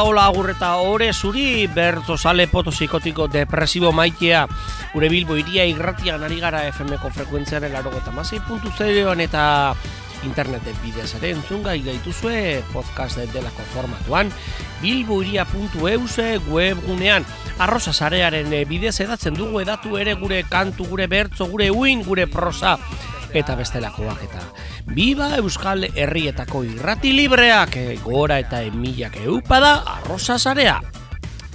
hola, hola, agurreta ore zuri, bertzo sale potosiko depresibo maitea, gure bilbo iria irratian ari gara FM-ko frekuentziaren laro zeroan eta interneten bidez ere entzun gai gaituzue podcast delako formatuan bilboiria.euse webgunean. Arroza sarearen bidez edatzen dugu edatu ere gure kantu, gure bertzo, gure uin, gure prosa eta bestelakoak eta Biba Euskal Herrietako irrati libreak eh, gora eta emilak eupada arroza zarea.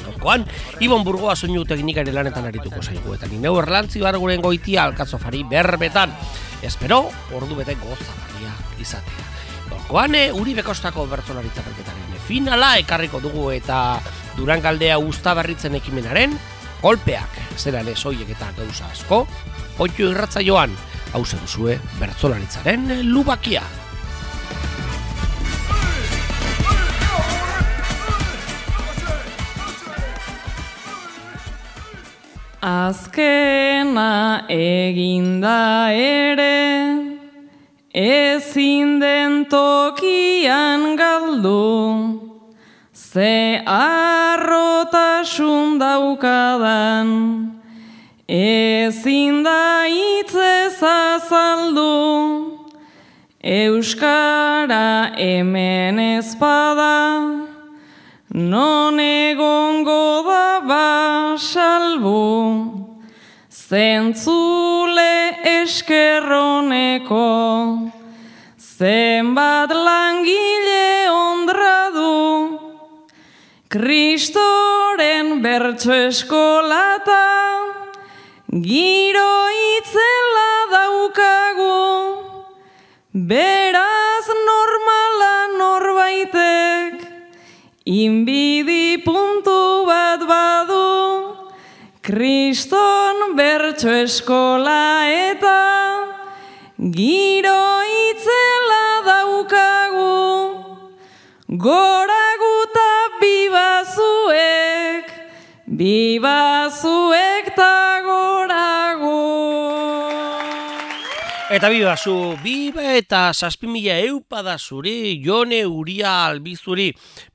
Gaurkoan, Ibon Burgoa soinu teknikari lanetan arituko zaigu eta nine erlantzi barguren goitia alkatzofari berbetan. Espero, ordu bete gozagarria izatea. Gaurkoan, eh, uri bekostako bertzolaritza perketaren finala ekarriko dugu eta durangaldea usta berritzen ekimenaren kolpeak, zeran ez eta gauza asko, oitio irratza joan, hau duzue bertzolaritzaren lubakia. Azkena eginda ere, ezin den tokian galdu, ze arrotasun daukadan, Ezin da itzez azaldu, Euskara hemen ezpada, non egongo da basalbu, zentzule eskerroneko, zenbat langile ondradu, Kristoren bertso eskolata, Giro itzela daukagu, beraz normala norbaitek, inbidi puntu bat badu, kriston bertso eskola eta giro itzela daukagu, gora guta bibazuek, bibazuek Eta biba zu, biba eta saspimila eupada zuri, jone uria albizuri,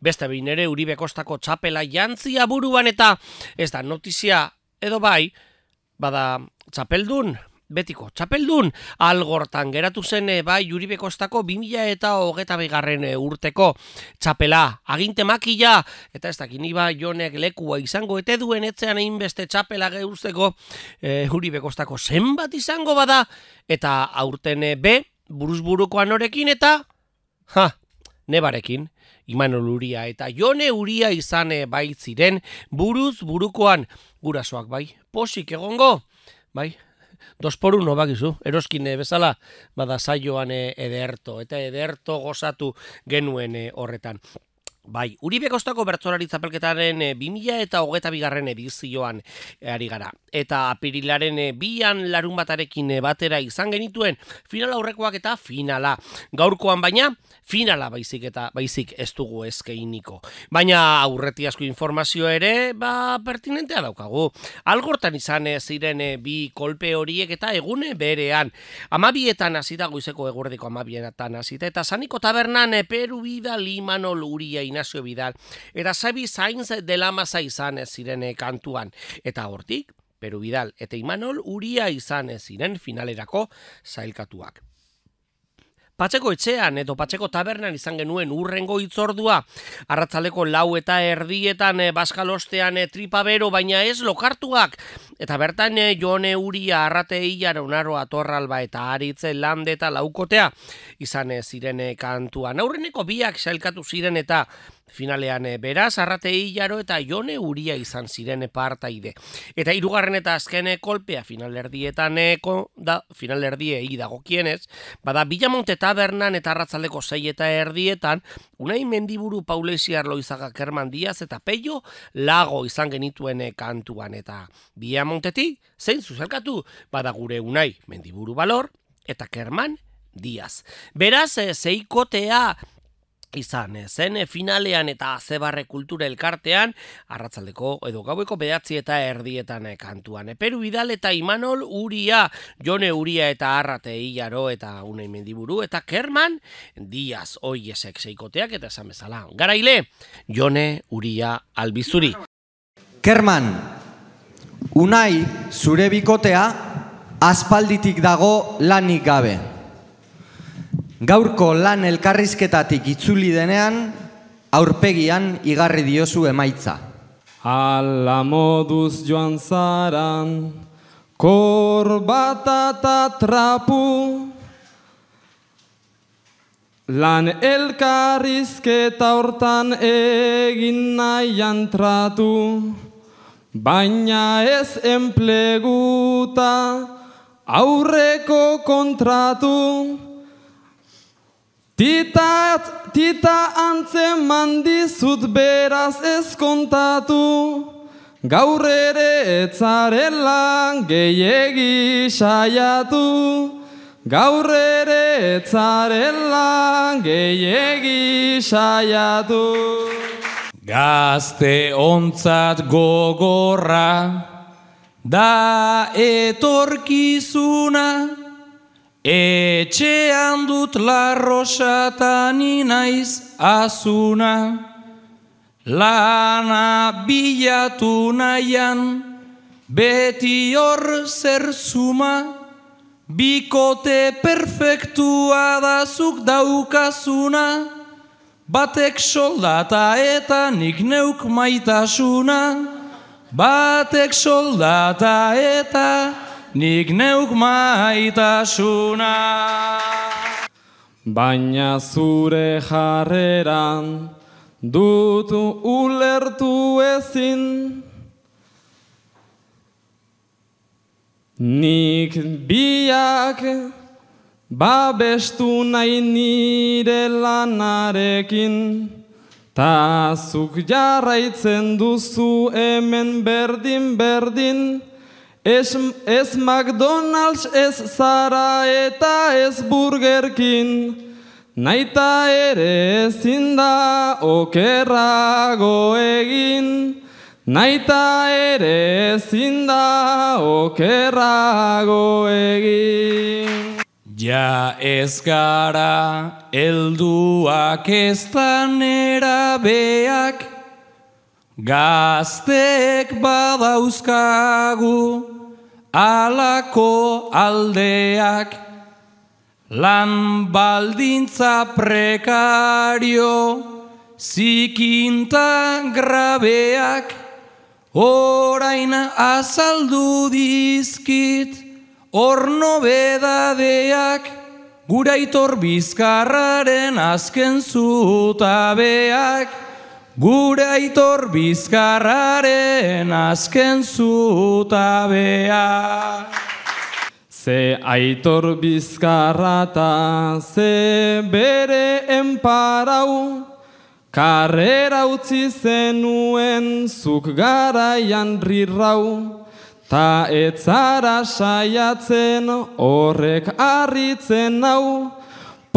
beste behin ere uri bekostako txapela jantzia buruan eta ez da notizia edo bai, bada txapeldun, betiko txapeldun. Algortan geratu zen e, bai juribekostako 2000 eta hogeta begarren eh, urteko txapela. Aginte makila eta ez dakin iba jonek lekua izango ete duen etzean egin beste txapela geuzteko e, juribekostako zenbat izango bada eta aurten be buruzburukoan norekin eta ha, nebarekin Imanol Uria eta Jone Uria izan bai ziren buruz burukoan. Gurasoak bai posik egongo bai dos por uno bakizu, eroskin eh, bezala, bada saioan eh, ederto, eta ederto gozatu genuen eh, horretan. Bai, Uribe Kostako bertzolari zapelketaren 2000 eta hogeta bigarren edizioan ari gara. Eta apirilaren bian larun batarekin batera izan genituen final aurrekoak eta finala. Gaurkoan baina, finala baizik eta baizik ez dugu ezkeiniko. Baina aurreti asko informazio ere, ba, pertinentea daukagu. Algortan izan ziren eh, bi kolpe horiek eta egune berean. Amabietan hasita goizeko eguerdiko amabietan hasita eta saniko tabernan eh, Peru Bidal, Limano Luria, Inazio Bidal. Eta Zabi Zainz de la Masa izan ziren eh, kantuan. Eta hortik, Peru Bidal eta Imanol Uria izan ziren finalerako zailkatuak. Patxeko etxean edo patxeko tabernan izan genuen urrengo itzordua, arratzaleko lau eta erdietan e, baskalostean e, tripabero, baina ez lokartuak, eta bertan e, jone uria arrate hilara unaro atorralba eta aritze lande eta laukotea izan e, ziren kantuan. Aurreneko biak sailkatu ziren eta Finalean e, beraz, arrate hilaro eta jone uria izan ziren partaide. Eta hirugarren eta azken kolpea finalerdietan eko, da, finalerdie dago kienez, bada Bilamonte tabernan eta arratzaleko zei eta erdietan, unai mendiburu paulesiar loizaga kerman diaz eta peio lago izan genituen kantuan eta Bilamonteti, zein zuzelkatu, bada gure unai mendiburu balor eta kerman diaz. Beraz, zeikotea izan zen finalean eta zebarre kultura elkartean arratzaldeko edo gaueko bedatzi eta erdietan kantuan. Peru Bidal eta Imanol Uria, Jone Uria eta Arrate Iaro eta Unai Mendiburu eta Kerman Diaz Oiesek seikoteak eta esan bezala. Garaile, Jone Uria Albizuri. Kerman, Unai zure bikotea aspalditik dago lanik gabe. Gaurko lan elkarrizketatik itzuli denean, aurpegian igarri diozu emaitza. Ala moduz joan zaran, korbata eta trapu, lan elkarrizketa hortan egin nahian tratu, baina ez enpleguta aurreko kontratu, Tita, tita antzen mandizut beraz ez kontatu, gaur ere etzarela gehiegi saiatu, gaur ere etzarela gehiegi saiatu. Gazte ontzat gogorra, da etorkizuna, Etxean dut larrosatan inaiz azuna, lana bilatu nahian, beti hor zer zuma, bikote perfektua da zuk daukazuna, batek soldata eta nik neuk maitasuna, batek soldata eta nik neuk maitasuna. Baina zure jarreran dut ulertu ezin, Nik biak babestu nahi nire lanarekin, Ta zuk jarraitzen duzu hemen berdin berdin, Ez, ez McDonald's, ez Zara eta ez Burgerkin Naita ere ezin da okerrago egin. Naita ere ezin da okerrago egin. Ja ez gara elduak ez beak. Gaztek badauzkagu alako aldeak lan baldintza prekario zikinta grabeak orain azaldu dizkit hor nobedadeak guraitor bizkarraren azken zutabeak Gure aitor bizkarraren azken zutabea. Ze aitor bizkarrata, ze bere enparau, karrera utzi zenuen zuk garaian rirrau, ta etzara saiatzen horrek arritzen nau,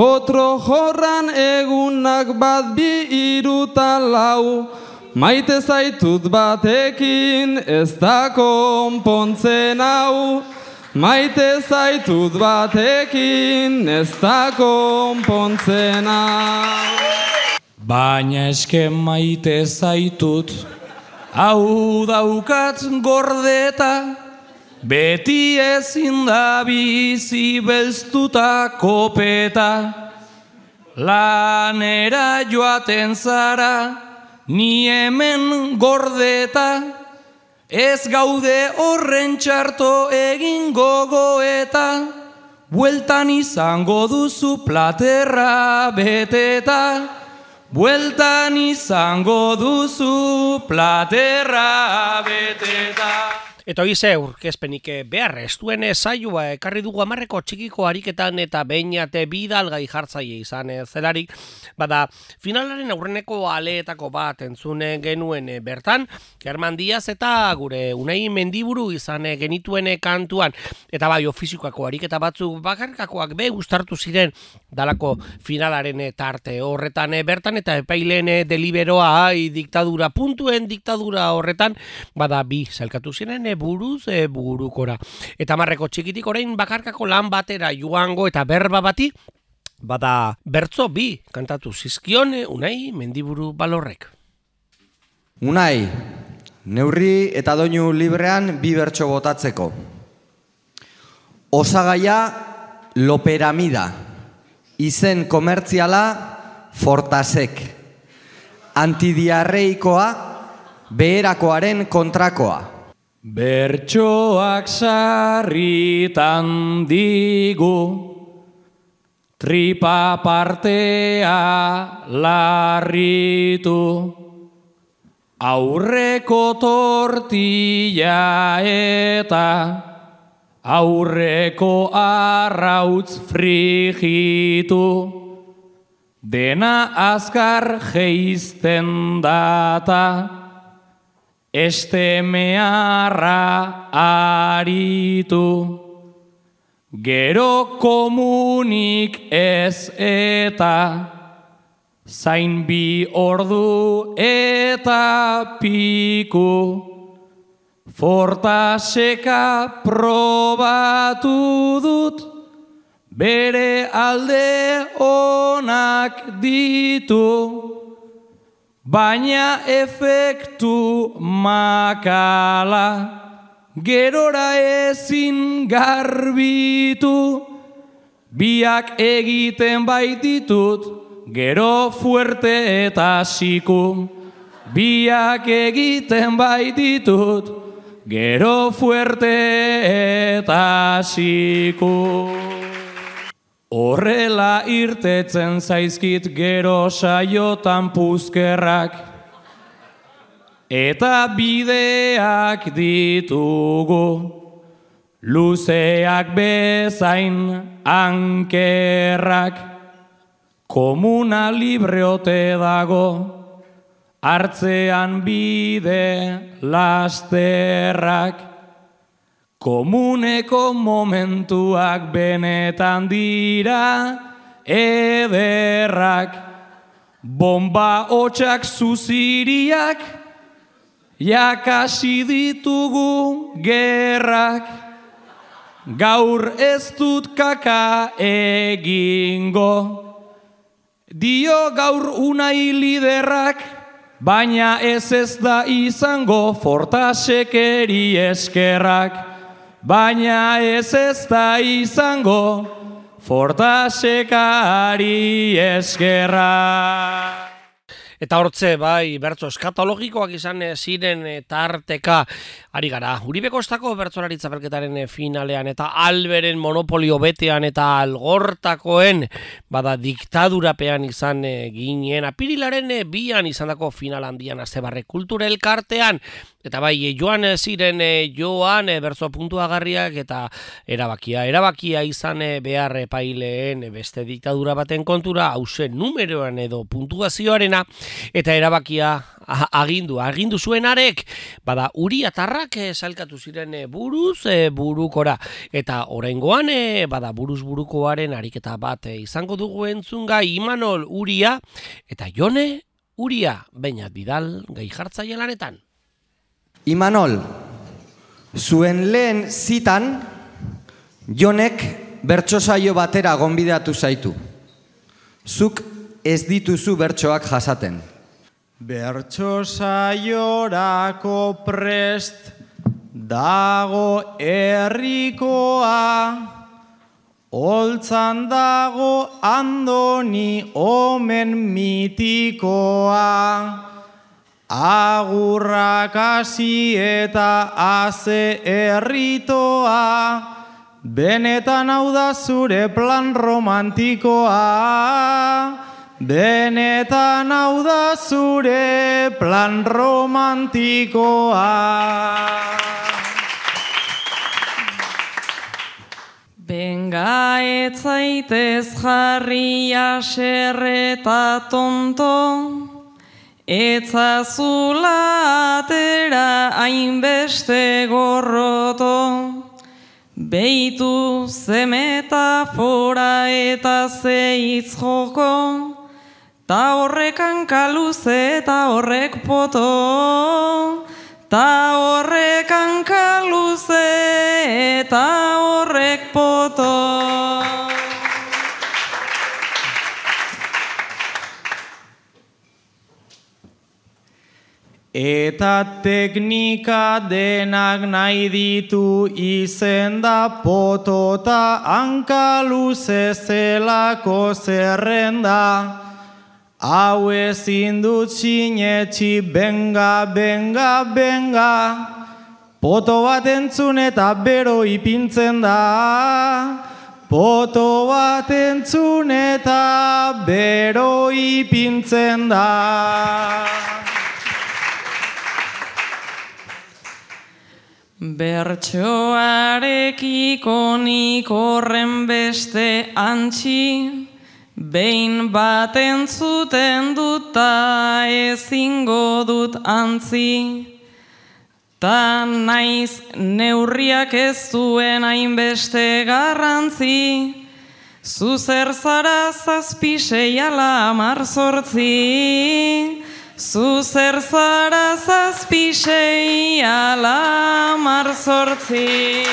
Potro jorran egunak bat bi iruta lau, maite zaitut batekin ez da konpontzen hau. Maite zaitut batekin ez da konpontzen hau. Baina eske maite zaitut, hau daukat gordeta, Beti ezin da bizi belztuta kopeta, lanera joaten zara, ni hemen gordeta, ez gaude horren txarto egin gogoeta, bueltan izango duzu platerra beteta, bueltan izango duzu platerra beteta. Eta hoize urkezpenik eh, behar ez duen eh, saioa ekarri dugu amarreko txikiko ariketan eta beinate bidal gai jartzaile izan eh, zelarik. Bada, finalaren aurreneko aleetako bat entzune genuen bertan, German Diaz eta gure unai mendiburu izan genituen kantuan. Eta bai, ofizikoako ariketa batzuk bakarkakoak be gustartu ziren dalako finalaren tarte horretan bertan eta epaileen deliberoa ai, diktadura puntuen diktadura horretan, bada bi zelkatu ziren buruz e, burukora. Eta marreko txikitik orain bakarkako lan batera joango eta berba bati, bada bertzo bi kantatu zizkion unai mendiburu balorrek. Unai, neurri eta doinu librean bi bertso botatzeko. Osagaia loperamida, izen komertziala fortasek, antidiarreikoa beherakoaren kontrakoa. Bertsoak sarritan digu, tripa partea larritu, aurreko tortilla eta aurreko arrautz frigitu, dena azkar geizten data, Este meharra aritu, gero komunik ez eta, zain bi ordu eta piku, fortaseka probatu dut, bere alde onak ditu. Baina efektu makala gerora ezin garbitu. Biak egiten baititut gero fuerte eta siku. Biak egiten baititut gero fuerte eta siku Horrela irtetzen zaizkit gero saiotan puzkerrak. Eta bideak ditugu. Luzeak bezain ankerrak. Komuna libreote dago. Artzean bide lasterrak Komuneko momentuak benetan dira ederrak Bomba hotxak zuziriak Jakasi ditugu gerrak. Gaur ez dut kaka egingo. Dio gaur unai liderrak Baina ez ez da izango fortasekeri eskerrak baina ez ez da izango fortasekari eskerra. Eta hortze, bai, bertso eskatologikoak izan ziren tarteka ari gara. Uribeko estako bertzolaritza berketaren finalean eta alberen monopolio betean eta algortakoen bada diktadurapean izan ginen. Apirilaren bian izan dako final handian azebarre kulturel kartean. Eta bai, eh, joan ziren eh, joan bertso puntuagarriak eta erabakia. Erabakia izan behar paileen beste diktadura baten kontura, hause numeroan edo puntuazioarena, eta erabakia agindu, agindu zuen arek, bada uri atarrak salkatu ziren buruz burukora. Eta oraingoan bada buruz burukoaren ariketa bat izango dugu entzunga Imanol Uria, eta Jone Uria, bainat bidal gai jartzaile lanetan. Imanol, zuen lehen zitan, jonek bertsosaio batera gonbidatu zaitu. Zuk ez dituzu bertsoak jasaten. Bertsosaiorako prest dago herrikoa, Oltzan dago andoni omen mitikoa. Agurrak hasi eta aze erritoa, benetan hau da zure plan romantikoa. Benetan hau da zure plan romantikoa. Benga etzaitez jarri aserreta tonto, etzazula atera hainbeste gorroto, beitu ze metafora eta ze hitz joko, ta horrekan kaluze eta horrek poto, ta horrek hankaluze eta horrek poto. Eta teknika denak nahi ditu izen da potota hankaluze zelako zerrenda. Hau ezin dut sinetxi, benga, benga, benga. Poto bat entzun eta bero ipintzen da. Poto bat entzun eta bero ipintzen da. Bertsoarekiko nik horren beste antxi, behin bat entzuten dut ta ezingo dut antzi. Ta naiz neurriak ez duen hainbeste garrantzi, Zuzer zara zazpi sei ala amar zortzi, Zuzer zara zazpi sei ala amar zortzi.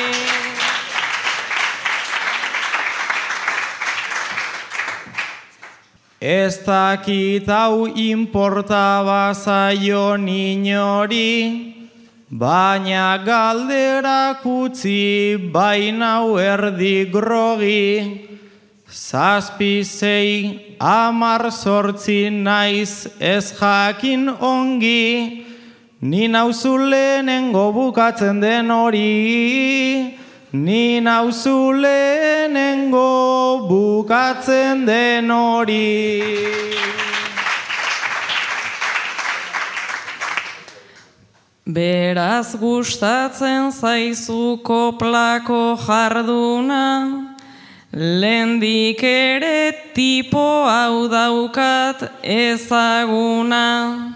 Ez dakit hau inporta bazaion inori, baina galderak utzi bainau erdi grogi. Zazpi zei amar sortzi naiz ez jakin ongi, ni nauzu lehenengo bukatzen den hori. Ni nauzu lehenengo bukatzen den hori. Beraz gustatzen zaizu koplako jarduna, Lendik ere tipo hau daukat ezaguna,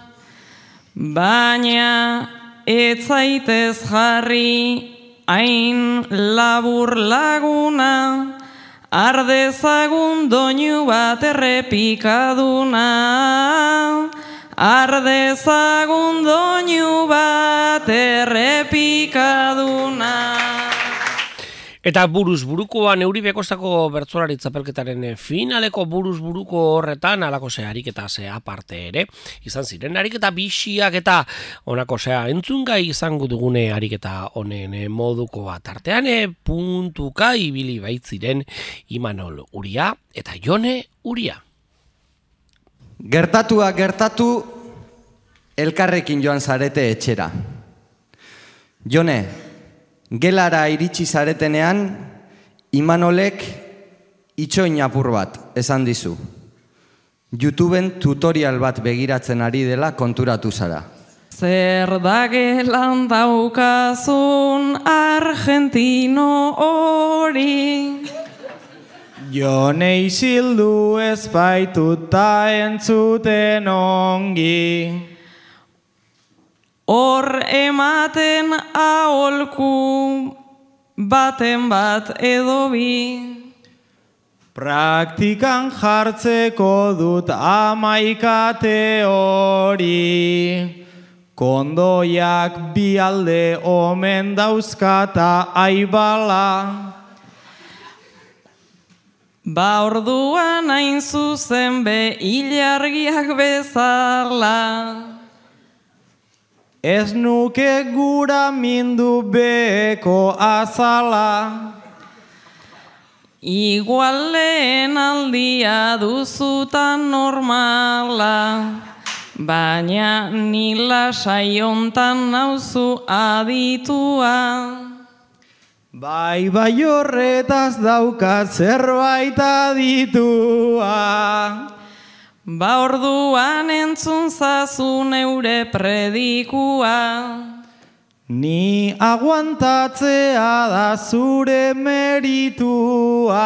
baina ez zaitez jarri hain labur laguna, ardezagun doinu bat errepikaduna, ardezagun doinu bat errepikaduna. Eta buruz burukoa neuri bekostako bertzolari txapelketaren eh, finaleko buruz buruko horretan alako ze ariketa ze aparte ere. Izan ziren ariketa bisiak eta onako zea entzungai izango dugune ariketa honen eh, moduko bat. Artean eh, puntuka ibili baitziren Imanol Uria eta Jone Uria. Gertatua gertatu elkarrekin joan zarete etxera. Jone, gelara iritsi zaretenean, Imanolek itxoin apur bat esan dizu. YouTubeen tutorial bat begiratzen ari dela konturatu zara. Zer da gelan daukazun argentino hori Jone isildu ez baituta entzuten ongi. Hor ematen aholku baten bat edo bi Praktikan jartzeko dut amaikate hori. Kondoiak bi alde omen dauzkata aibala. Ba orduan hain zuzen be ilargiak bezala Ez nuke gura mindu beko azala. Igual lehen aldia duzutan normala Baina nila saiontan nauzu aditua Bai, bai horretaz daukat zerbait aditua. Ba orduan entzun zazu neure predikua Ni aguantatzea da zure meritua,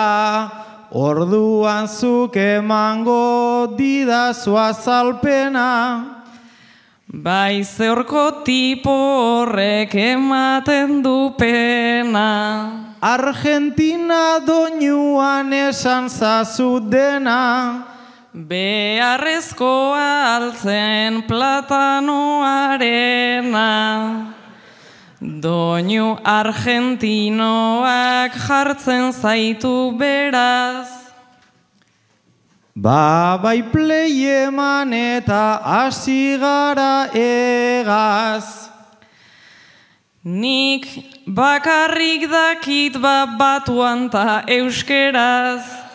orduan zuk emango didazu azalpena. Bai zeorko tipo horrek ematen du pena. Argentina doinuan esan zazu dena. Beharrezkoa altzen platanoarena. Doinu argentinoak jartzen zaitu beraz. Ba bai play eman eta hasi gara egaz. Nik bakarrik dakit ba batuan ta euskeraz.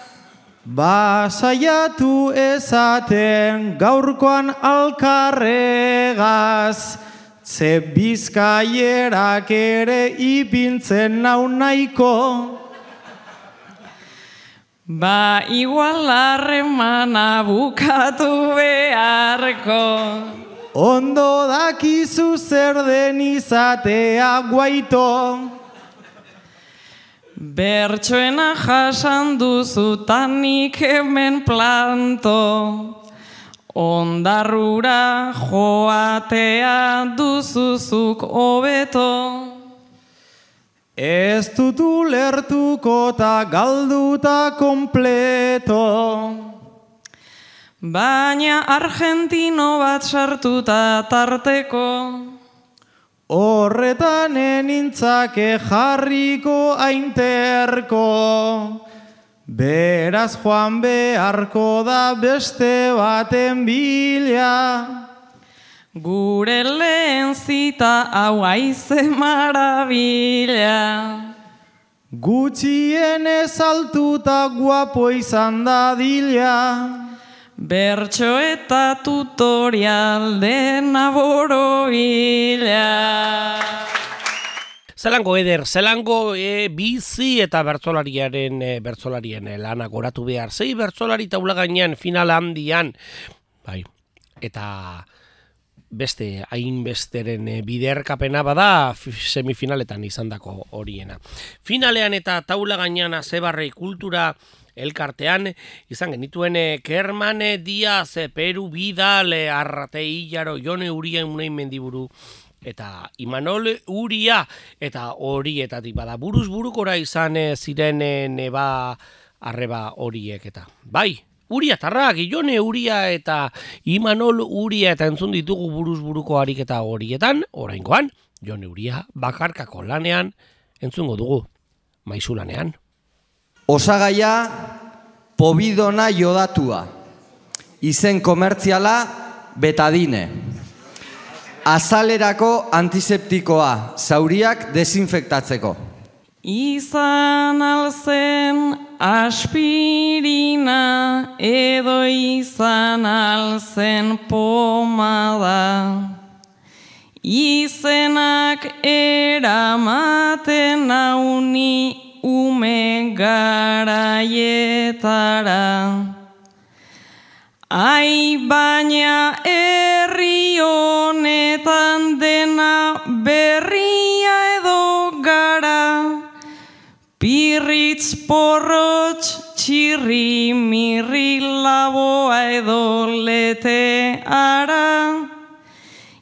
Ba saiatu ezaten gaurkoan alkarregaz. Ze bizkaierak ere ipintzen nau nahiko. Ba igual harremana bukatu beharko. Ondo dakizu zer den izatea guaito. Bertsoena jasan duzu tanik hemen planto. Ondarrura joatea duzuzuk hobeto. Ez dut ulertuko ta galduta kompleto. Baina argentino bat sartuta tarteko. Horretan enintzake jarriko ainterko. Beraz joan beharko da beste baten bila. Gure lehen zita hau aize marabila. Gutxien ez altuta guapo izan da dila. Bertso eta tutorial dena borobila. Zelango eder, zelango e, bizi eta bertzolariaren e, bertzolarien e, lana goratu behar. Zei bertzolari taula gainean final handian. Bai, eta beste hainbesteren e, biderkapena bada semifinaletan izandako horiena. Finalean eta taula gainean azebarrei kultura elkartean izan genituen e, Kerman e, Diaz, e, Peru Bidal, Arrate Illaro, Jone Uria Unai Mendiburu eta Imanol Uria. Eta horietatik bada buruz burukora izan ziren neba arreba horiek eta. Bai Uria tarrak, Jone Uria eta Imanol Uria eta entzun ditugu buruz buruko ariketa horietan, oraingoan, Jone Uria bakarkako lanean entzungo dugu, maizu lanean. Osagaia pobidona jodatua. Izen komertziala betadine. Azalerako antiseptikoa, zauriak desinfektatzeko. Izan alzen aspirina edo izan alzen pomada. Izenak eramaten nauni ume garaietara. Ai baina herri honetan dena berria edo gara. Pirritz porrotx txirri mirri laboa edo lete ara.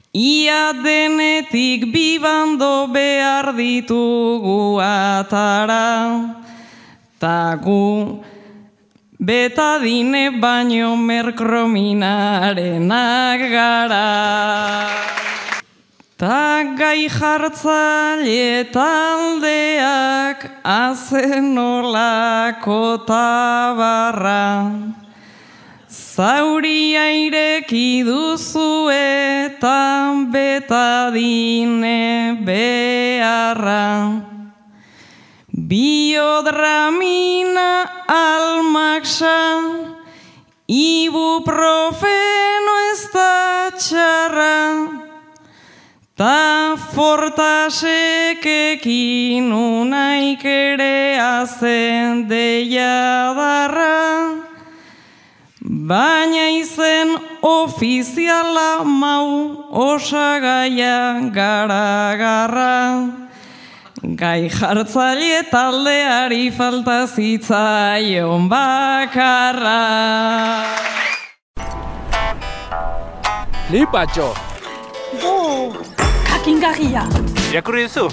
Ia denetik bibando behar ditugu atara. Ta gu betadine baino merkrominarenak gara. Ta gai jartzaile taldeak azen olako tabarra. Zauria ireki duzu eta betadine beharra. Biodramina almaxa, ibuprofeno ez da txarra. Ta fortasekekin unaik ere azen deia. Baina izen ofiziala mau osagaia garagarra. Gai jartzaile taldeari falta zitzaion bakarra. Flipatxo! Kakingarria. Irakurri duzu?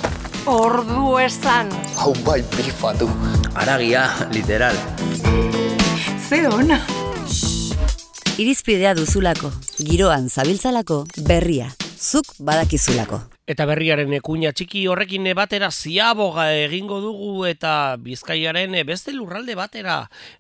Ordu esan. Hau bai bifa du. Aragia, literal. Ze ona. Irizpidea duzulako, giroan zabiltzalako, berria, zuk badakizulako. Eta berriaren ekuña txiki horrekin batera ziaboga egingo dugu eta bizkaiaren beste lurralde batera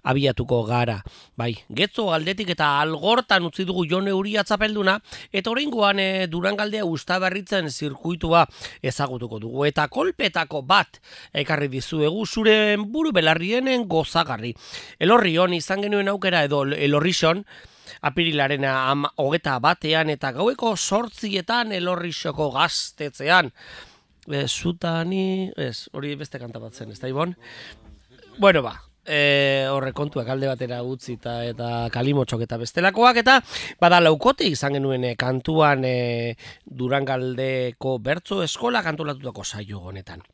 abiatuko gara. Bai, getzo aldetik eta algortan utzi dugu jone huri atzapelduna eta oraingoan e, durangaldea ustaberritzen zirkuitua ezagutuko dugu. Eta kolpetako bat ekarri dizuegu zure buru belarrienen gozagarri. Elorri hon izan genuen aukera edo elorrixon, apirilaren hogeta batean eta gaueko sortzietan elorrixoko gaztetzean. E, zutani, ez, hori beste kanta bat zen, ez da ibon? Bueno ba, e, horre kontuak alde batera utzi eta, eta kalimotxok eta bestelakoak eta bada laukote izan genuen e, kantuan e, Durangaldeko bertzo eskola kantulatutako saio honetan.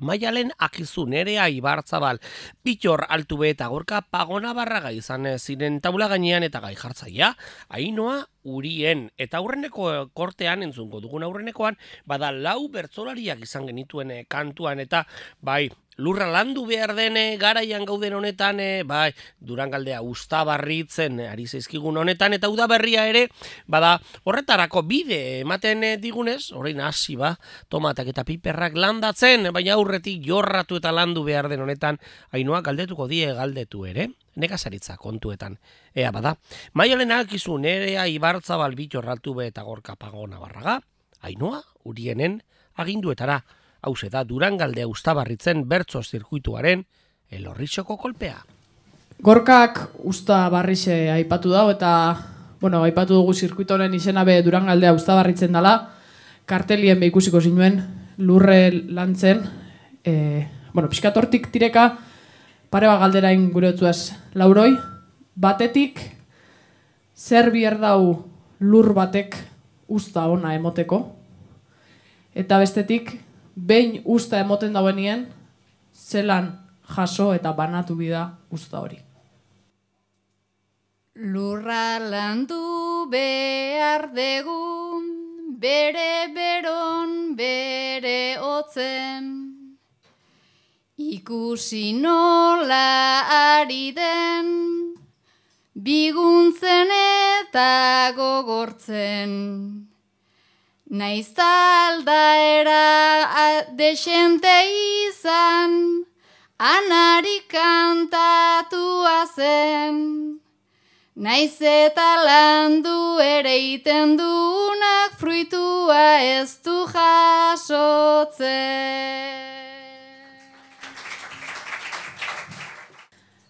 Maialen akizu nerea ibartzabal, bitxor altu be eta gorka pagona barraga izan ziren taula gainean eta gai jartzaia, ainoa urien. Eta aurreneko kortean entzungo dugun aurrenekoan, bada lau bertzolariak izan genituen eh, kantuan. Eta bai, lurra landu behar dene garaian gauden honetan, e, bai, durangaldea ustabarritzen e, ari zaizkigun honetan, eta udaberria ere, bada, horretarako bide ematen digunez, orain hasi ba, tomatak eta piperrak landatzen, baina aurretik jorratu eta landu behar den honetan, hainoa galdetuko die galdetu ere, nekazaritza kontuetan. Ea bada, maialen alkizu nerea ibartza balbit jorratu be eta gorka pagona barraga, hainoa, urienen, aginduetara, hause da Durangaldea ustabarritzen bertso zirkuituaren elorritxoko kolpea. Gorkak usta barrixe aipatu dago eta bueno, aipatu dugu zirkuito honen izena be Durangaldea ustabarritzen dela. Kartelien be ikusiko zinuen lurre lantzen. E, bueno, pixkatortik tireka pare bat gure otzuaz lauroi. Batetik zer bier dau lur batek usta ona emoteko. Eta bestetik behin usta emoten dauenien, zelan jaso eta banatu bida usta hori. Lurra landu behar degun, bere beron, bere otzen. Ikusi nola ari den, biguntzen eta gogortzen. Naiz aldaera desente izan, anari kantatua zen. Naiz eta landu ere iten dunak fruitua ez du jasotzen.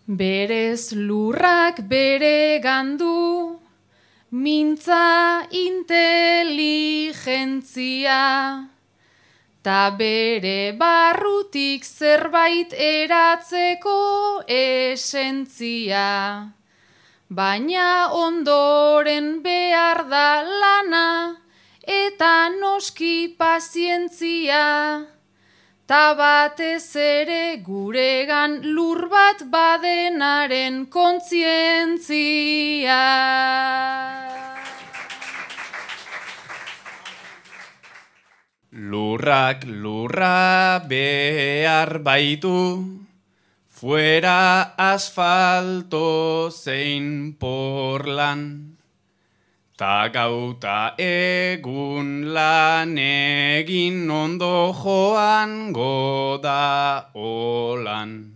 Berez lurrak bere gandu, mintza inteligentzia, ta bere barrutik zerbait eratzeko esentzia. Baina ondoren behar da lana, eta noski pazientzia. Ta batez ere guregan lur bat badenaren kontzientzia. Lurrak lurra behar baitu, fuera asfalto zein porlan. Ta gauta egun lan egin ondo joan goda olan.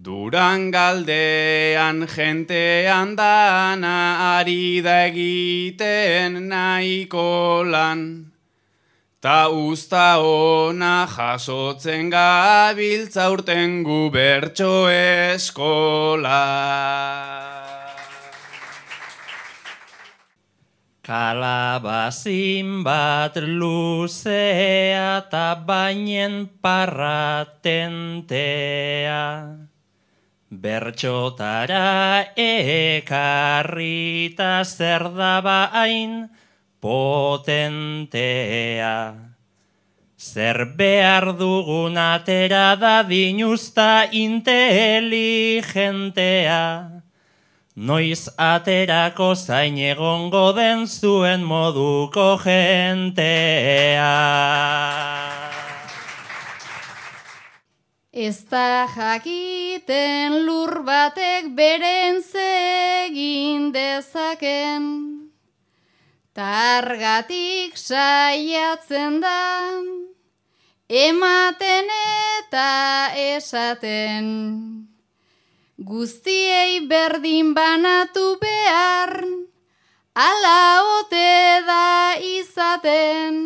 Durangaldean jentean dana ari da egiten nahiko lan. Ta usta ona jasotzen gabiltza urten gu bertso eskola. Kalabazin bat luzea eta bainen parratentea. Bertxotara ekarrita zer daba hain potentea. Zer behar dugun atera da dinuzta inteligentea. Noiz aterako zain egongo den zuen moduko jentea. Ez da jakiten lur batek beren zegin dezaken. Targatik saiatzen da, ematen eta esaten. Guztiei berdin banatu behar, ala ote da izaten.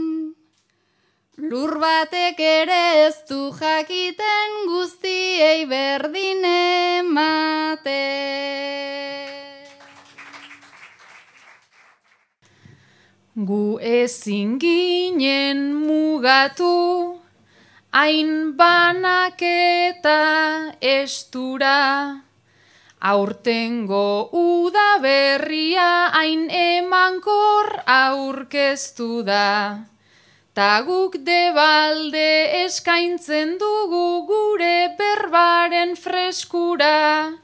Lur batek ere ez du jakiten guztiei berdin emate. Gu ezin ginen mugatu, hain banaketa estura, aurtengo udaberria hain emankor aurkeztu da. Ta guk debalde eskaintzen dugu gure berbaren freskura,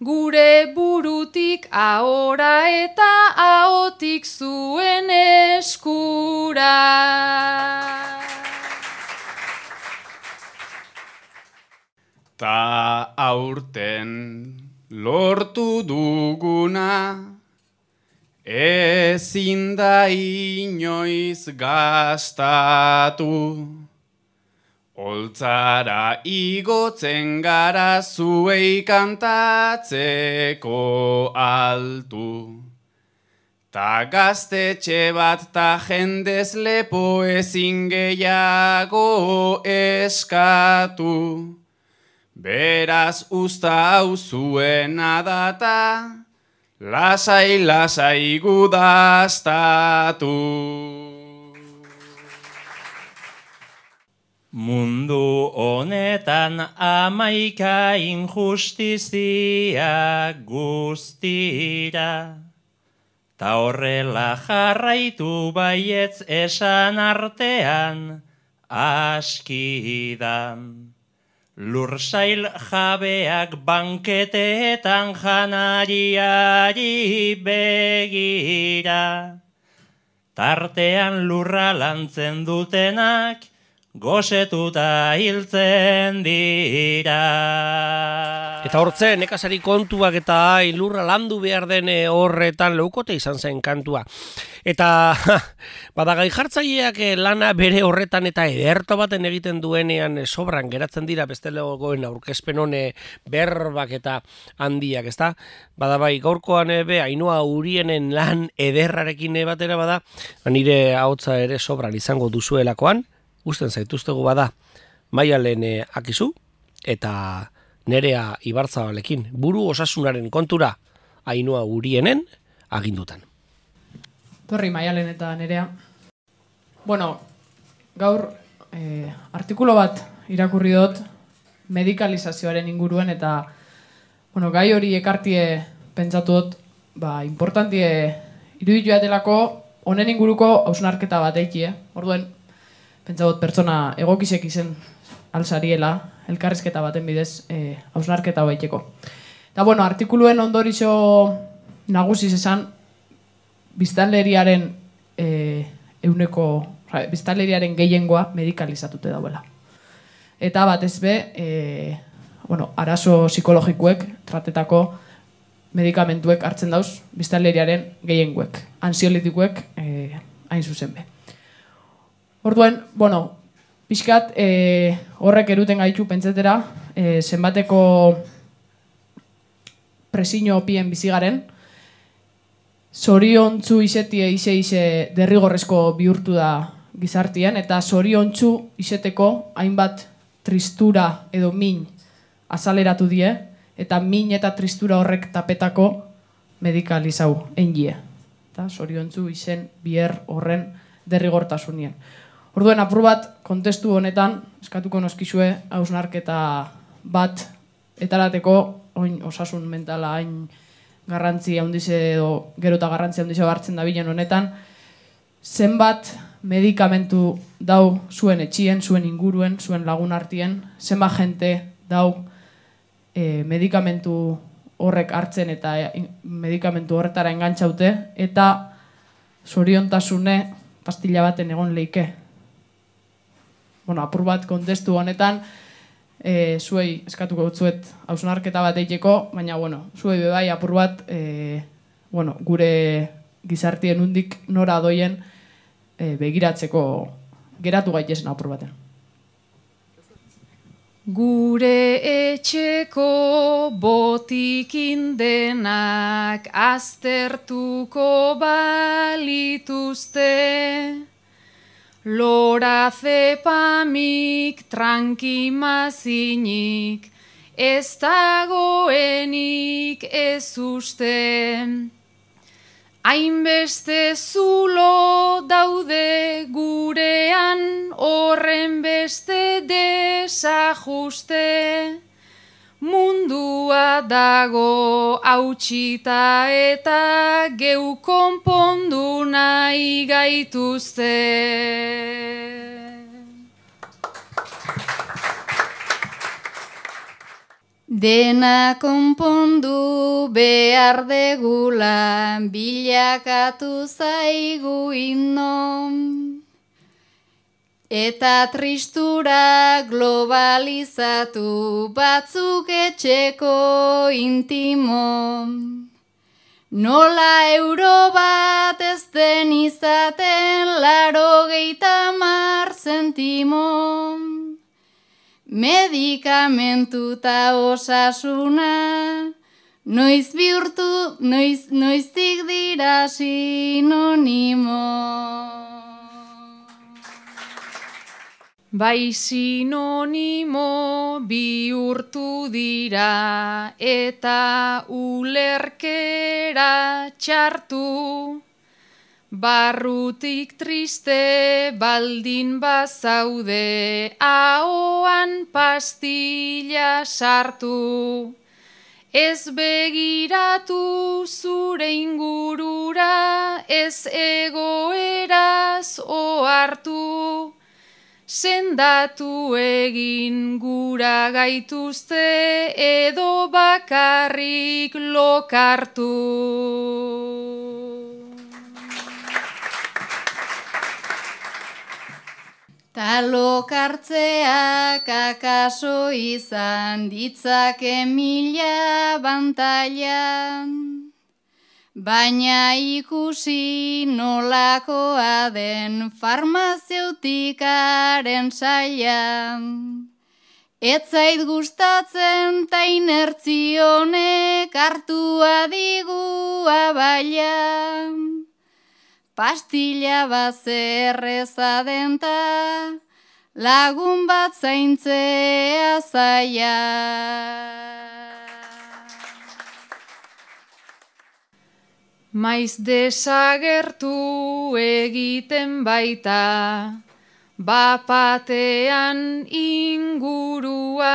gure burutik ahora eta ahotik zuen eskura. Ta aurten lortu duguna, ezin da inoiz gastatu. Oltzara igotzen gara zuei kantatzeko altu. Ta gaztetxe bat ta jendez lepo ezin gehiago eskatu. Beraz usta hau zuena data, lasai lasai gudaztatu. Mundu honetan amaika injustizia guztira. Ta horrela jarraitu baietz esan artean askidan. Lursail jabeak banketeetan janariari begira. Tartean lurra lantzen dutenak, gozetuta hiltzen dira. Eta hortze, nekazari kontuak eta hain lurra landu behar den eh, horretan leukote izan zen kantua. Eta bada gai jartzaileak eh, lana bere horretan eta ederto baten egiten duenean eh, sobran geratzen dira beste legoen aurkezpen hone berbak eta handiak, ezta? Bada bai gaurkoan be ainua urienen lan ederrarekin batera bada, ba, nire ahotsa ere sobran izango duzuelakoan, usten zaituztegu bada maialen eh, akizu eta nerea ibartzabalekin buru osasunaren kontura ainua urienen agindutan. Torri maialen eta nerea. Bueno, gaur eh, artikulo bat irakurri dut medikalizazioaren inguruen eta bueno, gai hori ekartie pentsatu dut ba, importantie iruditu jatelako honen inguruko hausnarketa bat eiki, eh? Orduen, pentsa pertsona egokisek izen alzariela, elkarrizketa baten bidez eh, hausnarketa baiteko. Eta bueno, artikuluen ondorizo nagusiz esan, biztanleriaren e, euneko, oza, biztanleriaren gehiengoa medikalizatute dauela. Eta batez be, e, bueno, arazo psikologikuek, tratetako medikamentuek hartzen dauz biztanleriaren gehiengoek, ansiolitikuek e, hain zuzen be. Orduen, bueno, pixkat e, horrek eruten gaitu pentsetera, e, zenbateko presiño opien bizigaren, zoriontzu isetie ise ise derrigorrezko bihurtu da gizartien, eta zoriontzu iseteko hainbat tristura edo min azaleratu die, eta min eta tristura horrek tapetako medikalizau engie. Eta zoriontzu izen biher horren derrigortasunien. Orduen apur bat kontestu honetan eskatuko noskizue hausnarketa bat etarateko oin osasun mentala hain garrantzi handize edo gero eta garrantzi handize hartzen da bilen honetan, zenbat medikamentu dau zuen etxien, zuen inguruen, zuen lagun artien, zenbat jente dau e, medikamentu horrek hartzen eta e, medikamentu horretara engantzaute, eta zoriontasune pastilla baten egon leike. Bueno, apur bat kontestu honetan, e, zuei eskatuko dutzuet hausnarketa bat eiteko, baina, bueno, zuei bebai apur bat, e, bueno, gure gizartien undik nora doien e, begiratzeko geratu gaitezen apur baten. Gure etxeko botikin denak aztertuko balituzte, Lora zepamik trankimazinik, ez dagoenik ez uste. Hainbeste zulo daude gurean horren beste desajuste. Mundua dago hautsita eta geu konpondu nahi gaituzte. Dena konpondu behar degula bilakatu zaigu innom. Eta tristura globalizatu batzuk etxeko intimo. Nola euro bat ez den izaten laro geita mar zentimon. Medikamentu eta osasuna, noiz bihurtu, noiz, noiztik dira sinonimo. Bai sinonimo bihurtu dira eta ulerkera txartu. Barrutik triste baldin bazaude ahoan pastilla sartu. Ez begiratu zure ingurura, ez egoeraz ohartu. Sendatu egin gura gaituzte edo bakarrik lokartu. Talokartzeak akaso izan ditzake mila bantailan, baina ikusi nolakoa den farmazeutikaren sailan. Ez zait gustatzen ta inertzionek hartua digu abailan. Pastilla bat zerreza denta, lagun bat zaintzea zaia. Maiz desagertu egiten baita, bapatean ingurua,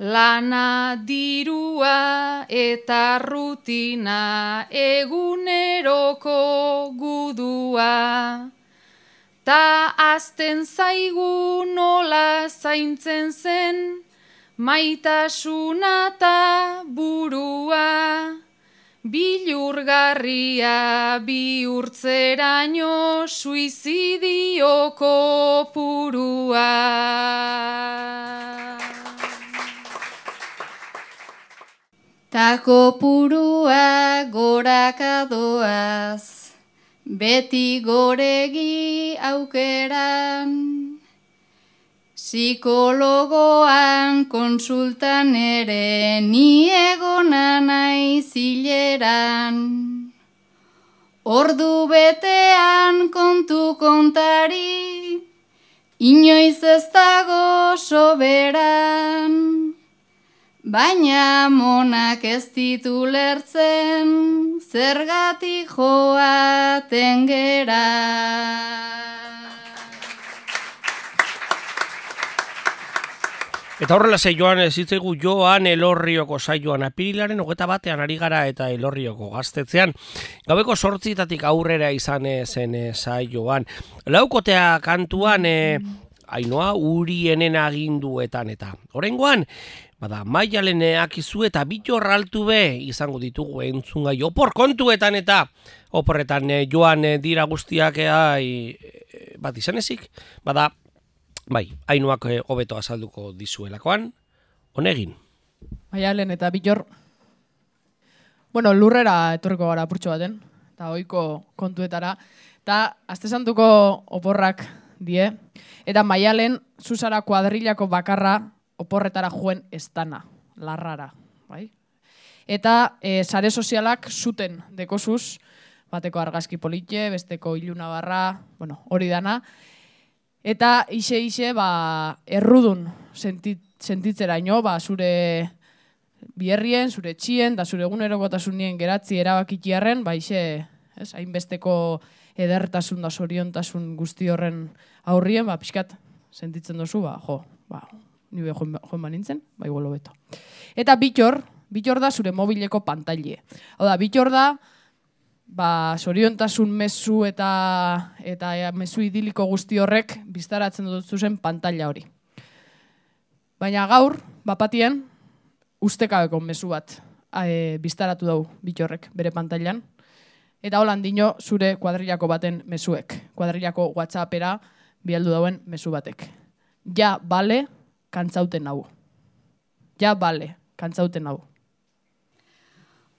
Lana dirua eta rutina eguneroko gudua. Ta azten zaigu nola zaintzen zen, maitasuna ta burua. Bilurgarria bihurtzeraino suizidioko purua. Tako purua gorakadoaz, beti goregi aukeran. Psikologoan konsultan ere ni egona nahi zileran. Ordu betean kontu kontari, inoiz ez dago soberan. Baina monak ez ditu lertzen, zergatik joaten gera. Eta horrela ze joan ez zitzaigu joan elorrioko saioan apirilaren hogeta batean ari gara eta elorrioko gaztetzean. Gabeko sortzitatik aurrera izan zen e, saioan. Laukotea kantuan e, ainoa urienen aginduetan eta. Horengoan, bada maialeneak izu eta bitor altu be izango ditugu entzungai opor kontuetan eta oporretan joan dira guztiak e, bat izan ezik. Bada Bai, hainuak eh, hobeto azalduko dizuelakoan, honegin. Maialen eta bitor, bueno, lurrera etorriko gara purtsu baten, eta oiko kontuetara, eta azte santuko oporrak die, eta maialen zuzara kuadrilako bakarra oporretara joen estana, larrara, bai? Eta e, sare sozialak zuten dekozuz, bateko argazki politxe, besteko iluna barra, bueno, hori dana, Eta ise ise ba, errudun sentit, sentitzera ino, ba, zure bierrien, zure txien, da zure egunerokotasunien geratzi erabakitiarren, ba, ise, ez, hainbesteko edertasun da soriontasun guzti horren aurrien, ba, pixkat, sentitzen duzu, ba, jo, ba, nire joan, joan ba nintzen, ba, igualo beto. Eta bitor, bitor da zure mobileko pantaile. Hau da, bitor da, ba, soriontasun mezu eta eta mezu idiliko guzti horrek biztaratzen dut zuzen pantalla hori. Baina gaur, bapatien, ustekabeko mezu bat e, biztaratu dau bitorrek bere pantailan. Eta holan dino zure kuadrilako baten mezuek. Kuadrilako whatsappera bialdu dauen mezu batek. Ja, bale, kantzauten hau. Ja, bale, kantzauten hau.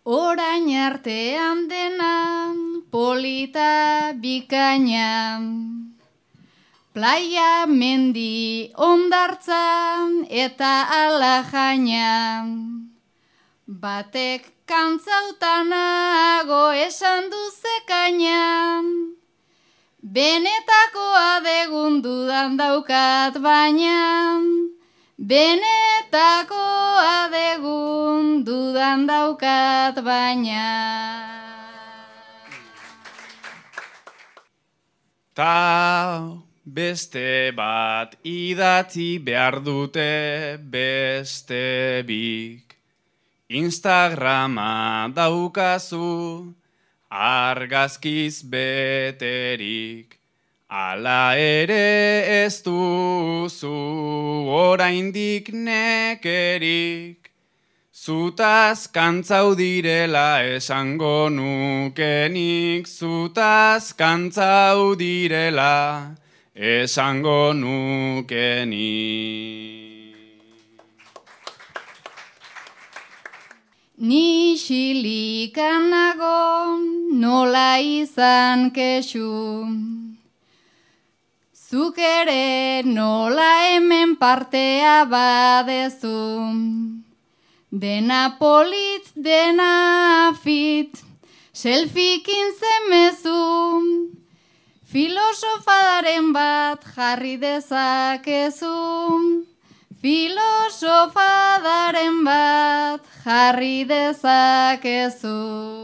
Orain artean denan, polita bikainan. Playa mendi ondartzan eta alajainan. Batek kantzautanago esan duzekainan. Benetako adegundudan daukat bainan. Benetako adegun dudan daukat baina. Ta beste bat idatzi behar dute beste bik. Instagrama daukazu argazkiz beterik. Ala ere ez duzu oraindik nekerik, zutaz kantzau direla esango nukenik, zutaz kantzau direla esango nukenik. Ni xilikanago nola izan kesu, Zuk ere nola hemen partea badezu. Dena polit, dena fit, selfikin zemezu. Filosofadaren bat jarri dezakezu. Filosofadaren bat jarri dezakezu.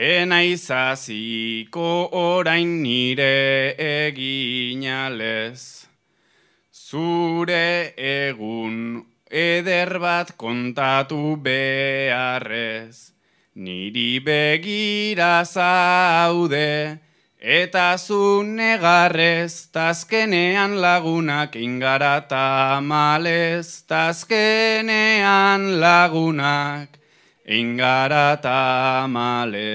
Ena izaziko orain nire eginalez, zure egun eder bat kontatu beharrez, niri begira zaude, eta zu negarrez, tazkenean lagunak ingara tamalez, tazkenean lagunak ingara tamale.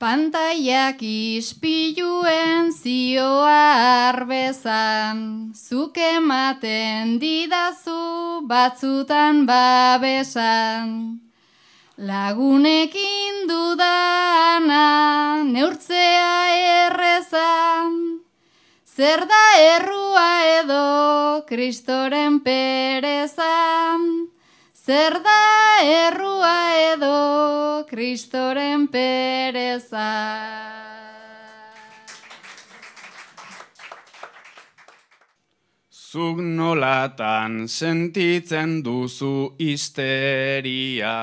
Pantaiak ispiluen zioa arbezan, zuk ematen didazu batzutan babesan. Lagunekin dudana neurtzea errezan, Zer da errua edo kristoren perezan? Zer da errua edo kristoren perezan? Zuk nolatan sentitzen duzu histeria,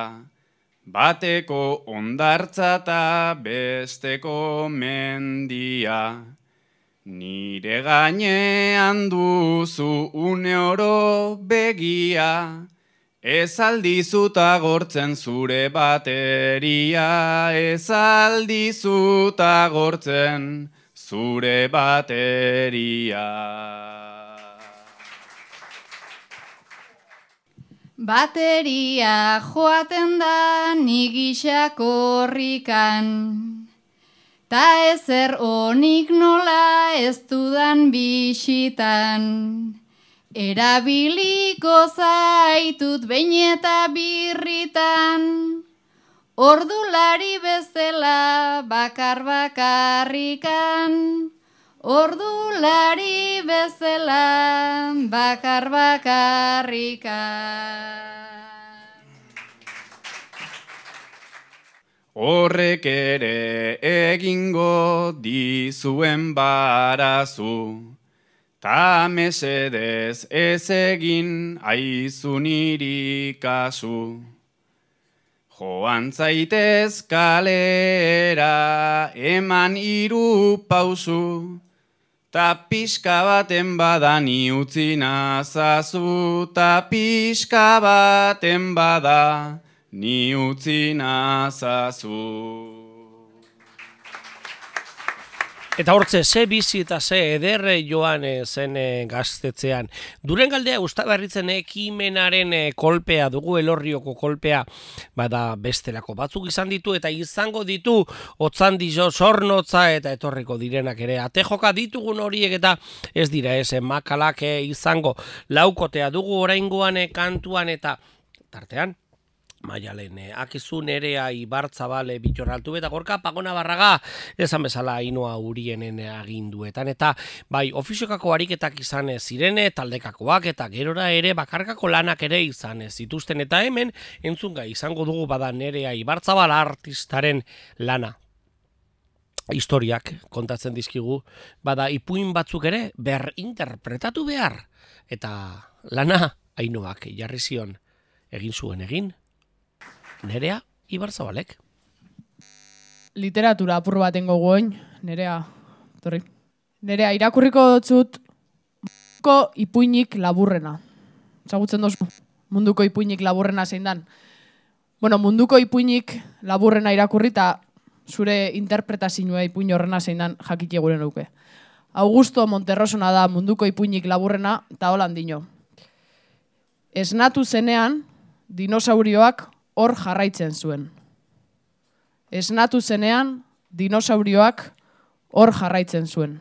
bateko ondartza eta besteko mendia. Nire gainean duzu une oro begia, ez aldizuta gortzen zure bateria, ez aldizuta gortzen zure bateria. Bateria joaten da nigixak horrikan. Ta ezer onik nola ez dudan bisitan. Erabiliko zaitut behin eta birritan. Ordulari bezala bakar bakarrikan. Ordulari bezala bakar bakarrikan. Horrek ere egingo dizuen barazu, ta mesedez ez egin aizu niri kasu. Joan zaitez kalera eman hiru pausu, ta pixka baten badani utzi nazazu, ta pixka baten bada ni utzi nazazu. Eta hortze, ze bizi eta ze ederre joan eh, zen eh, gaztetzean. Duren galdea ustabarritzen ekimenaren eh, kolpea, dugu elorrioko kolpea, bada bestelako batzuk izan ditu eta izango ditu otzan dizo sornotza eta etorriko direnak ere. Atejoka ditugun horiek eta ez dira ez, makalak izango laukotea dugu oraingoan kantuan eta tartean Maialen, eh, akizu nerea ibartzabale bitorraltu eta gorka pagona barraga esan bezala inoa urienen aginduetan. Eta bai ofiziokako ariketak izan zirene taldekakoak eta gerora ere bakarkako lanak ere izan zituzten. Eta hemen entzunga izango dugu bada nerea ibartzabala artistaren lana. Historiak kontatzen dizkigu bada ipuin batzuk ere ber interpretatu behar. Eta lana ainoak jarri zion. Egin zuen egin Nerea Ibarzabalek. Literatura apur baten gogoen, nerea, torri. Nerea, irakurriko dotzut munduko ipuinik laburrena. Zagutzen dozu, munduko ipuinik laburrena zein dan. Bueno, munduko ipuinik laburrena irakurri eta zure interpretazioa ipuin horrena zein dan jakitie gure nuke. Augusto Monterrosona da munduko ipuinik laburrena eta holan dino. Esnatu zenean, dinosaurioak hor jarraitzen zuen. Esnatu zenean, dinosaurioak hor jarraitzen zuen.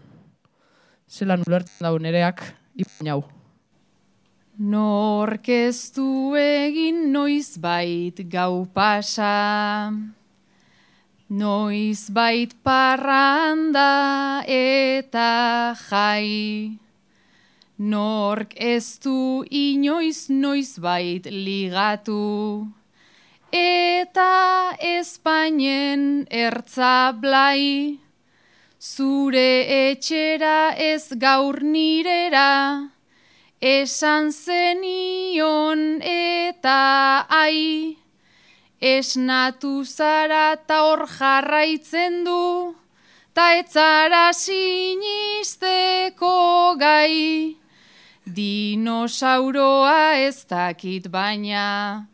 Zela nulertzen daun nereak ipainau. Norkeztu egin noiz bait gau pasa, noiz bait parranda eta jai. Nork ez du inoiz noiz bait ligatu, eta Espainen ertza blai, zure etxera ez gaur nirera, esan zenion eta ai, esnatu zara ta hor jarraitzen du, ta etzara sinisteko gai, dinosauroa ez dakit baina,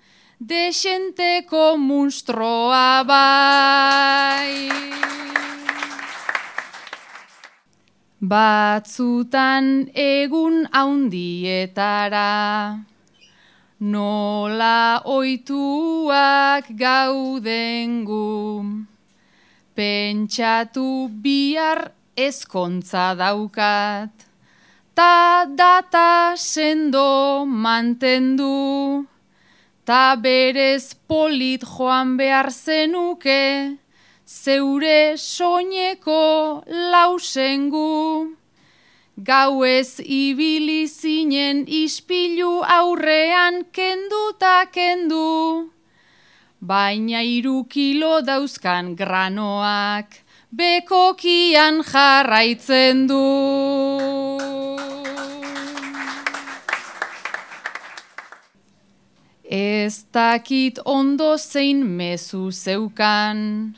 desenteko munstroa bai. Batzutan egun haundietara, nola oituak gaudengu, pentsatu bihar ezkontza daukat, ta data sendo mantendu. Ta berez polit joan behar zenuke, zeure soineko lausengu. Gau ez ibili zinen ispilu aurrean kenduta kendu. Baina iru kilo dauzkan granoak, bekokian jarraitzen du. Ez dakit ondo zein mezu zeukan,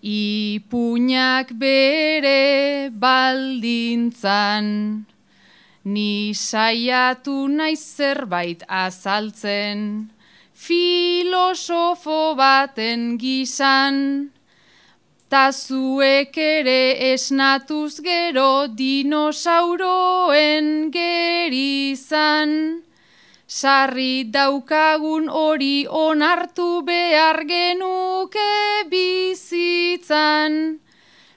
ipuñak bere baldintzan, ni saiatu naiz zerbait azaltzen, filosofo baten gizan, ta zuek ere esnatuz gero dinosauroen gerizan. Sarri daukagun hori onartu behar genuke bizitzan.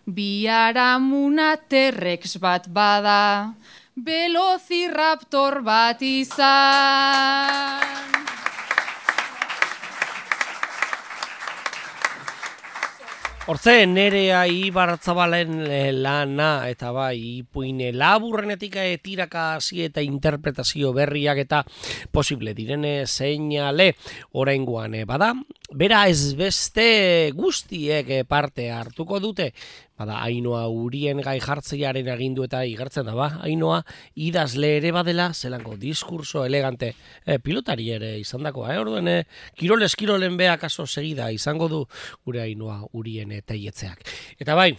Biaramuna terrex bat bada, velociraptor bat izan. Hortze, nerea ibartzabalen eh, lana eta bai ipuine laburrenetik eh, tiraka hasi eta interpretazio berriak eta posible direne seinale oraingoan eh, bada. Bera ez beste guztiek eh, parte hartuko dute, bada Ainoa urien gai jartzeiaren agindu eta igertzen da ba, Ainoa idazle ere badela zelango diskurso elegante eh, pilotari ere izandakoa, eh? Orduen eh, kirol eskirolen bea kaso segida izango du gure Ainoa urien eh, teietzeak. Eta bai,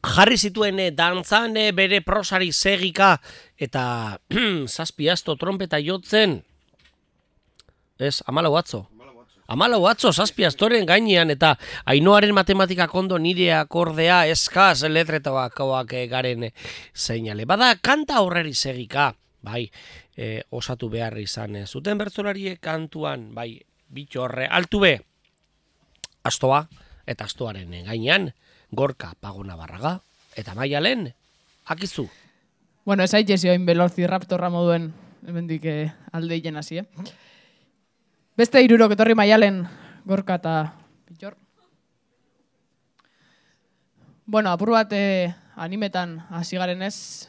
jarri zituen eh, dantzan eh, bere prosari segika eta zazpiazto trompeta jotzen, ez, amalau atzo. Amalau atzo zazpi astoren gainean eta ainoaren matematika kondo nire akordea eskaz letretabakoak eh, garen seinale. Bada kanta horreri segika, bai, eh, osatu behar izan zuten bertzolariek kantuan, bai, bitxo horre, altu be, astoa eta astoaren gainean, gorka pagona barraga, eta maialen, akizu. Bueno, ez haitxe zioin velociraptorra moduen, hemendik eh, alde hien hasi, eh? Beste irurok etorri maialen gorka eta pitxor. Bueno, apur bat eh, animetan hasi garen ez.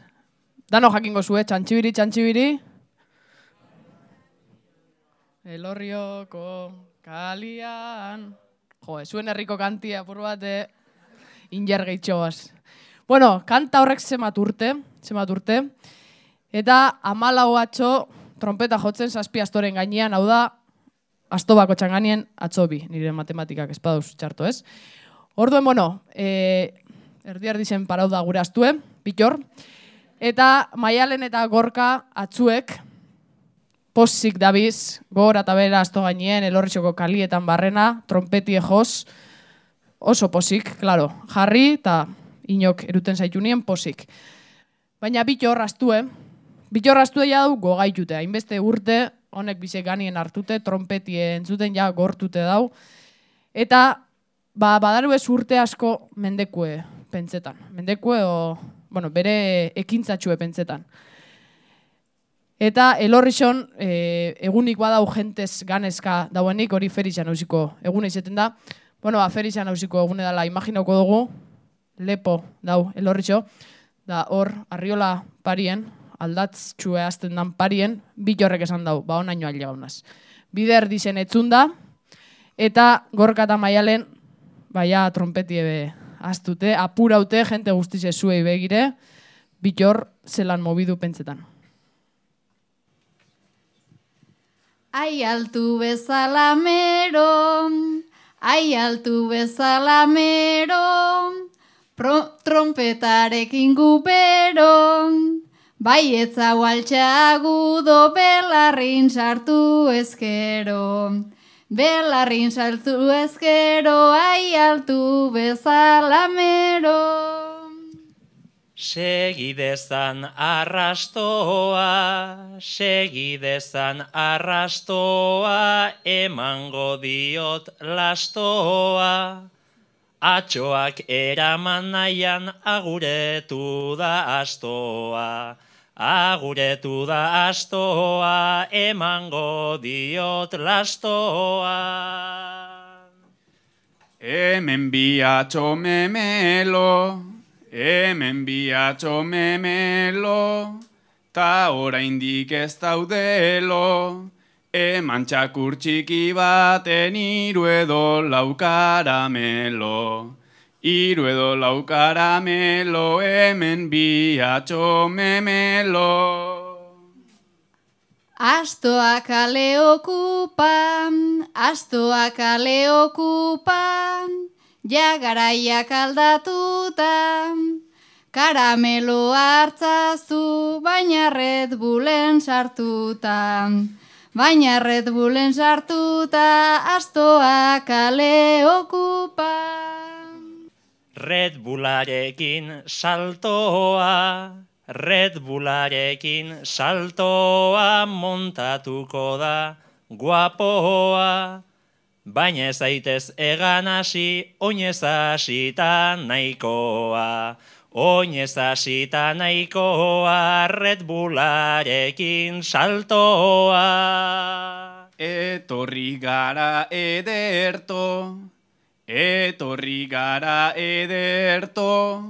Dano jakingo zue, txantxibiri, txantxibiri. Elorrioko kalian. Jo, zuen herriko kantia apur bat eh, inger gehitxoaz. Bueno, kanta horrek zemat urte, zemat urte. Eta amalau atxo trompeta jotzen zazpi astoren gainean, hau da, asto bako txanganien atzobi, nire matematikak espaduz txarto ez. Orduen, bueno, e, erdi erdi zen parau da gure astue, pitor. Eta maialen eta gorka atzuek, posik dabiz, gor eta bera asto gainien, elorritxoko kalietan barrena, trompetie jos, oso posik, claro, jarri eta inok eruten zaitu nien posik. Baina bitor astue, bitor astue ja du gogaitute, hainbeste urte, honek bize ganien hartute, trompetie entzuten ja gortute dau. Eta ba, badaru ez urte asko mendekue pentsetan. Mendekue o, bueno, bere ekintzatxue pentsetan. Eta elorrixon, e, egunik badau jentez ganezka dauenik, hori ferizan hausiko egune izeten da. Bueno, ba, ferizan hausiko egune dela imaginauko dugu, lepo dau elorrixo, da hor, arriola parien, aldatz txue azten dan parien, bit horrek esan dau, ba onaino alde gaunaz. Bider dizen etzun da, eta gorka eta maialen, baia trompetie be aztute, apuraute, jente guztize zuei begire, bit hor zelan mobidu pentsetan. Ai altu bezala mero, ai altu bezala mero, pro, trompetarekin gubero, bai etza gualtxa agudo belarrin sartu ezkero. Belarrin sartu ezkero, ai altu bezala mero. Segidezan arrastoa, segidezan arrastoa, emango diot lastoa. Atxoak eraman nahian aguretu da astoa. Aguretu da astoa, emango diot lastoa. Hemen biatxo memelo, hemen biatxo memelo, ta oraindik ez daudelo, eman txakur txiki baten iru edo lau karamelo. Iru edo lau karamelo, hemen biatxo memelo. Astoa kale okupan, astoa kale okupan, ja garaiak aldatuta. Karamelo hartzazu, baina Red Bullen sartuta. Baina Red Bullen sartuta, astoa kale okupan. Red Bullarekin saltoa, Red Bullarekin saltoa montatuko da guapoa. Baina ez zaitez egan hasi, oinez hasita nahikoa. Oinez hasita nahikoa, Red Bullarekin saltoa. Etorri gara ederto, etorri gara ederto,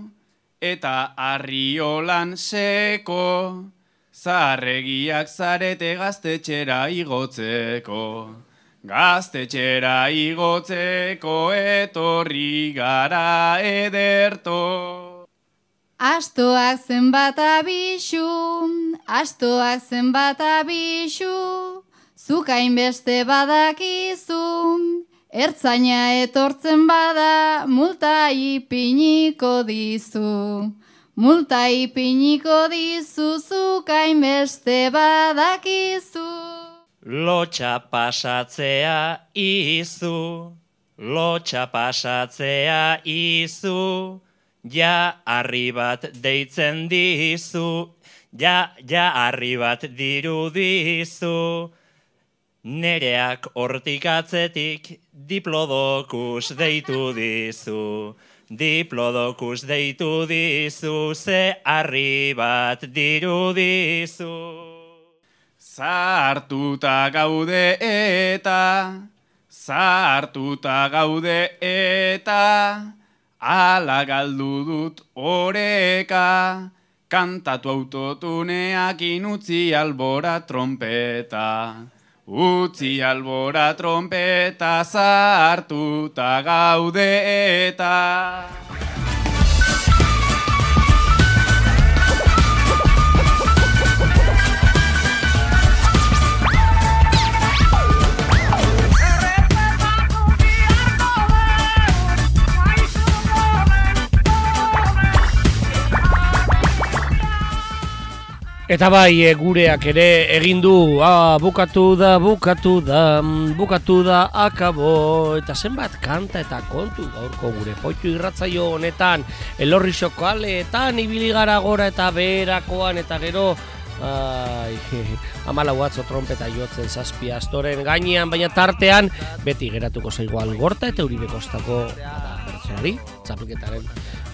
eta arriolan seko, zarregiak zarete gaztetxera igotzeko. Gaztetxera igotzeko etorri gara ederto. Astoak zenbat abixu, astoak zenbat abixu, zukain beste badakizu, ertzaina etortzen bada, multa ipiniko dizu. Multa ipiniko dizu, zukain beste badakizu. Lotxa pasatzea izu, lotxa pasatzea izu, ja harri bat deitzen dizu, ja, ja harri bat dirudizu. Nereak hortik atzetik diplodokus deitu dizu, diplodokus deitu dizu, ze harri bat dirudizu. Zartuta gaude eta, zartuta gaude eta, ala galdu dut oreka, kantatu autotuneak inutzi albora trompeta. Utzi albora trompeta, zartuta gaude eta. Eta bai, e, gureak ere egin du, ah, bukatu da, bukatu da, mm, bukatu da, akabo, eta zenbat kanta eta kontu gaurko gure poitu irratzaio honetan, elorri aleetan, ibili gara gora eta beherakoan, eta gero, ai, amala guatzo trompeta jotzen zazpi astoren gainean, baina tartean, beti geratuko zaigu algorta eta uri bekostako, bada, bertsolari, txapelketaren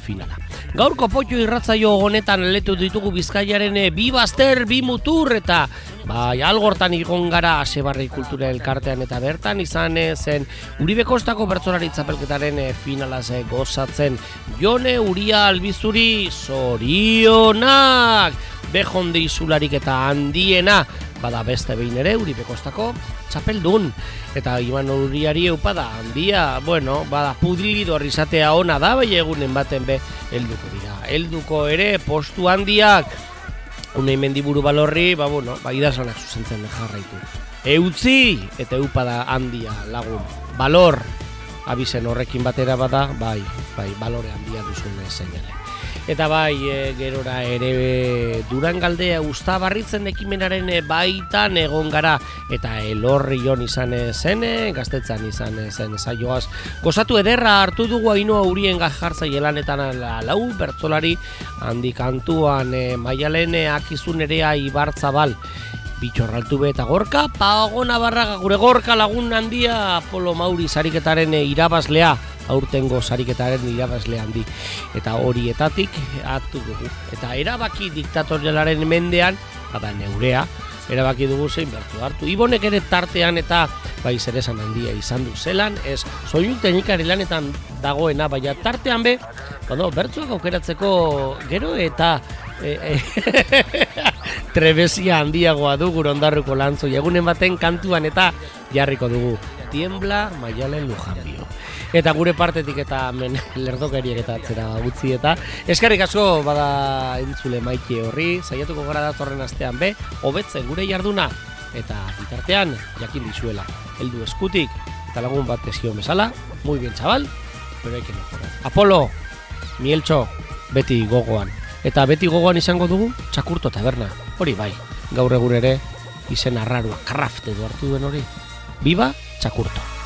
finala. Gaurko potxo irratzaio honetan letu ditugu Bizkaiaren e, bi bazter, bi mutur eta bai algortan igon gara Asebarri Kultura Elkartean eta bertan izan e, zen Uribe Kostako bertzolari txapelketaren e, finalaz gozatzen Jone Uria Albizuri zorionak Bejonde izularik eta handiena bada beste behin ere Uribe Kostako txapeldun eta Iman Uriari eupada handia, bueno, bada pudilido izatea ona da, bai egunen baten be helduko dira. Helduko ere postu handiak unei mendiburu balorri, ba bueno, ba idasanak zuzentzen jarraitu. Eutzi eta eupada handia lagun. Balor abizen horrekin batera bada, bai, bai, balore handia duzun seinale. Eta bai, e, gerora ere Durangaldea Uztabarritzen ekimenaren e, baitan egon gara eta elorri jon izan e, zen, e, gaztetzan izan zen saioaz. Gozatu ederra hartu dugu hainua urien gajartza jelanetan lau bertzolari handi kantuan e, maialen akizun erea ibartzabal. Bitxorraltu eta gorka, pagona barraga gure gorka lagun handia Apolo Mauri sariketaren e, irabazlea aurtengo sariketaren irabazle handi. Eta horietatik hartu dugu. Eta erabaki diktatorialaren mendean bada neurea erabaki dugu zein bertu hartu. Ibonek ere tartean eta bai zeresan handia izan du. Zelan ez soinu teknikari lanetan dagoena baina tartean be bueno, bertzuak aukeratzeko gero eta e, e, trebesia handiagoa du ondarruko lantzu egunen baten kantuan eta jarriko dugu. Tiembla maialen lujanbio eta gure partetik eta men lerdokeriek eta atzera utzi eta eskerrik asko bada entzule maite horri saiatuko gara datorren astean be hobetzen gure jarduna Eta bitartean, jakin dizuela, heldu eskutik, eta lagun bat ezio bezala, muy bien chaval, pero hay que mejorar. Apolo, Mieltxo, beti gogoan. Eta beti gogoan izango dugu, txakurto taberna. Hori bai, gaur egun ere, izen arrarua, kraft edo hartu duen hori. Biba, txakurto.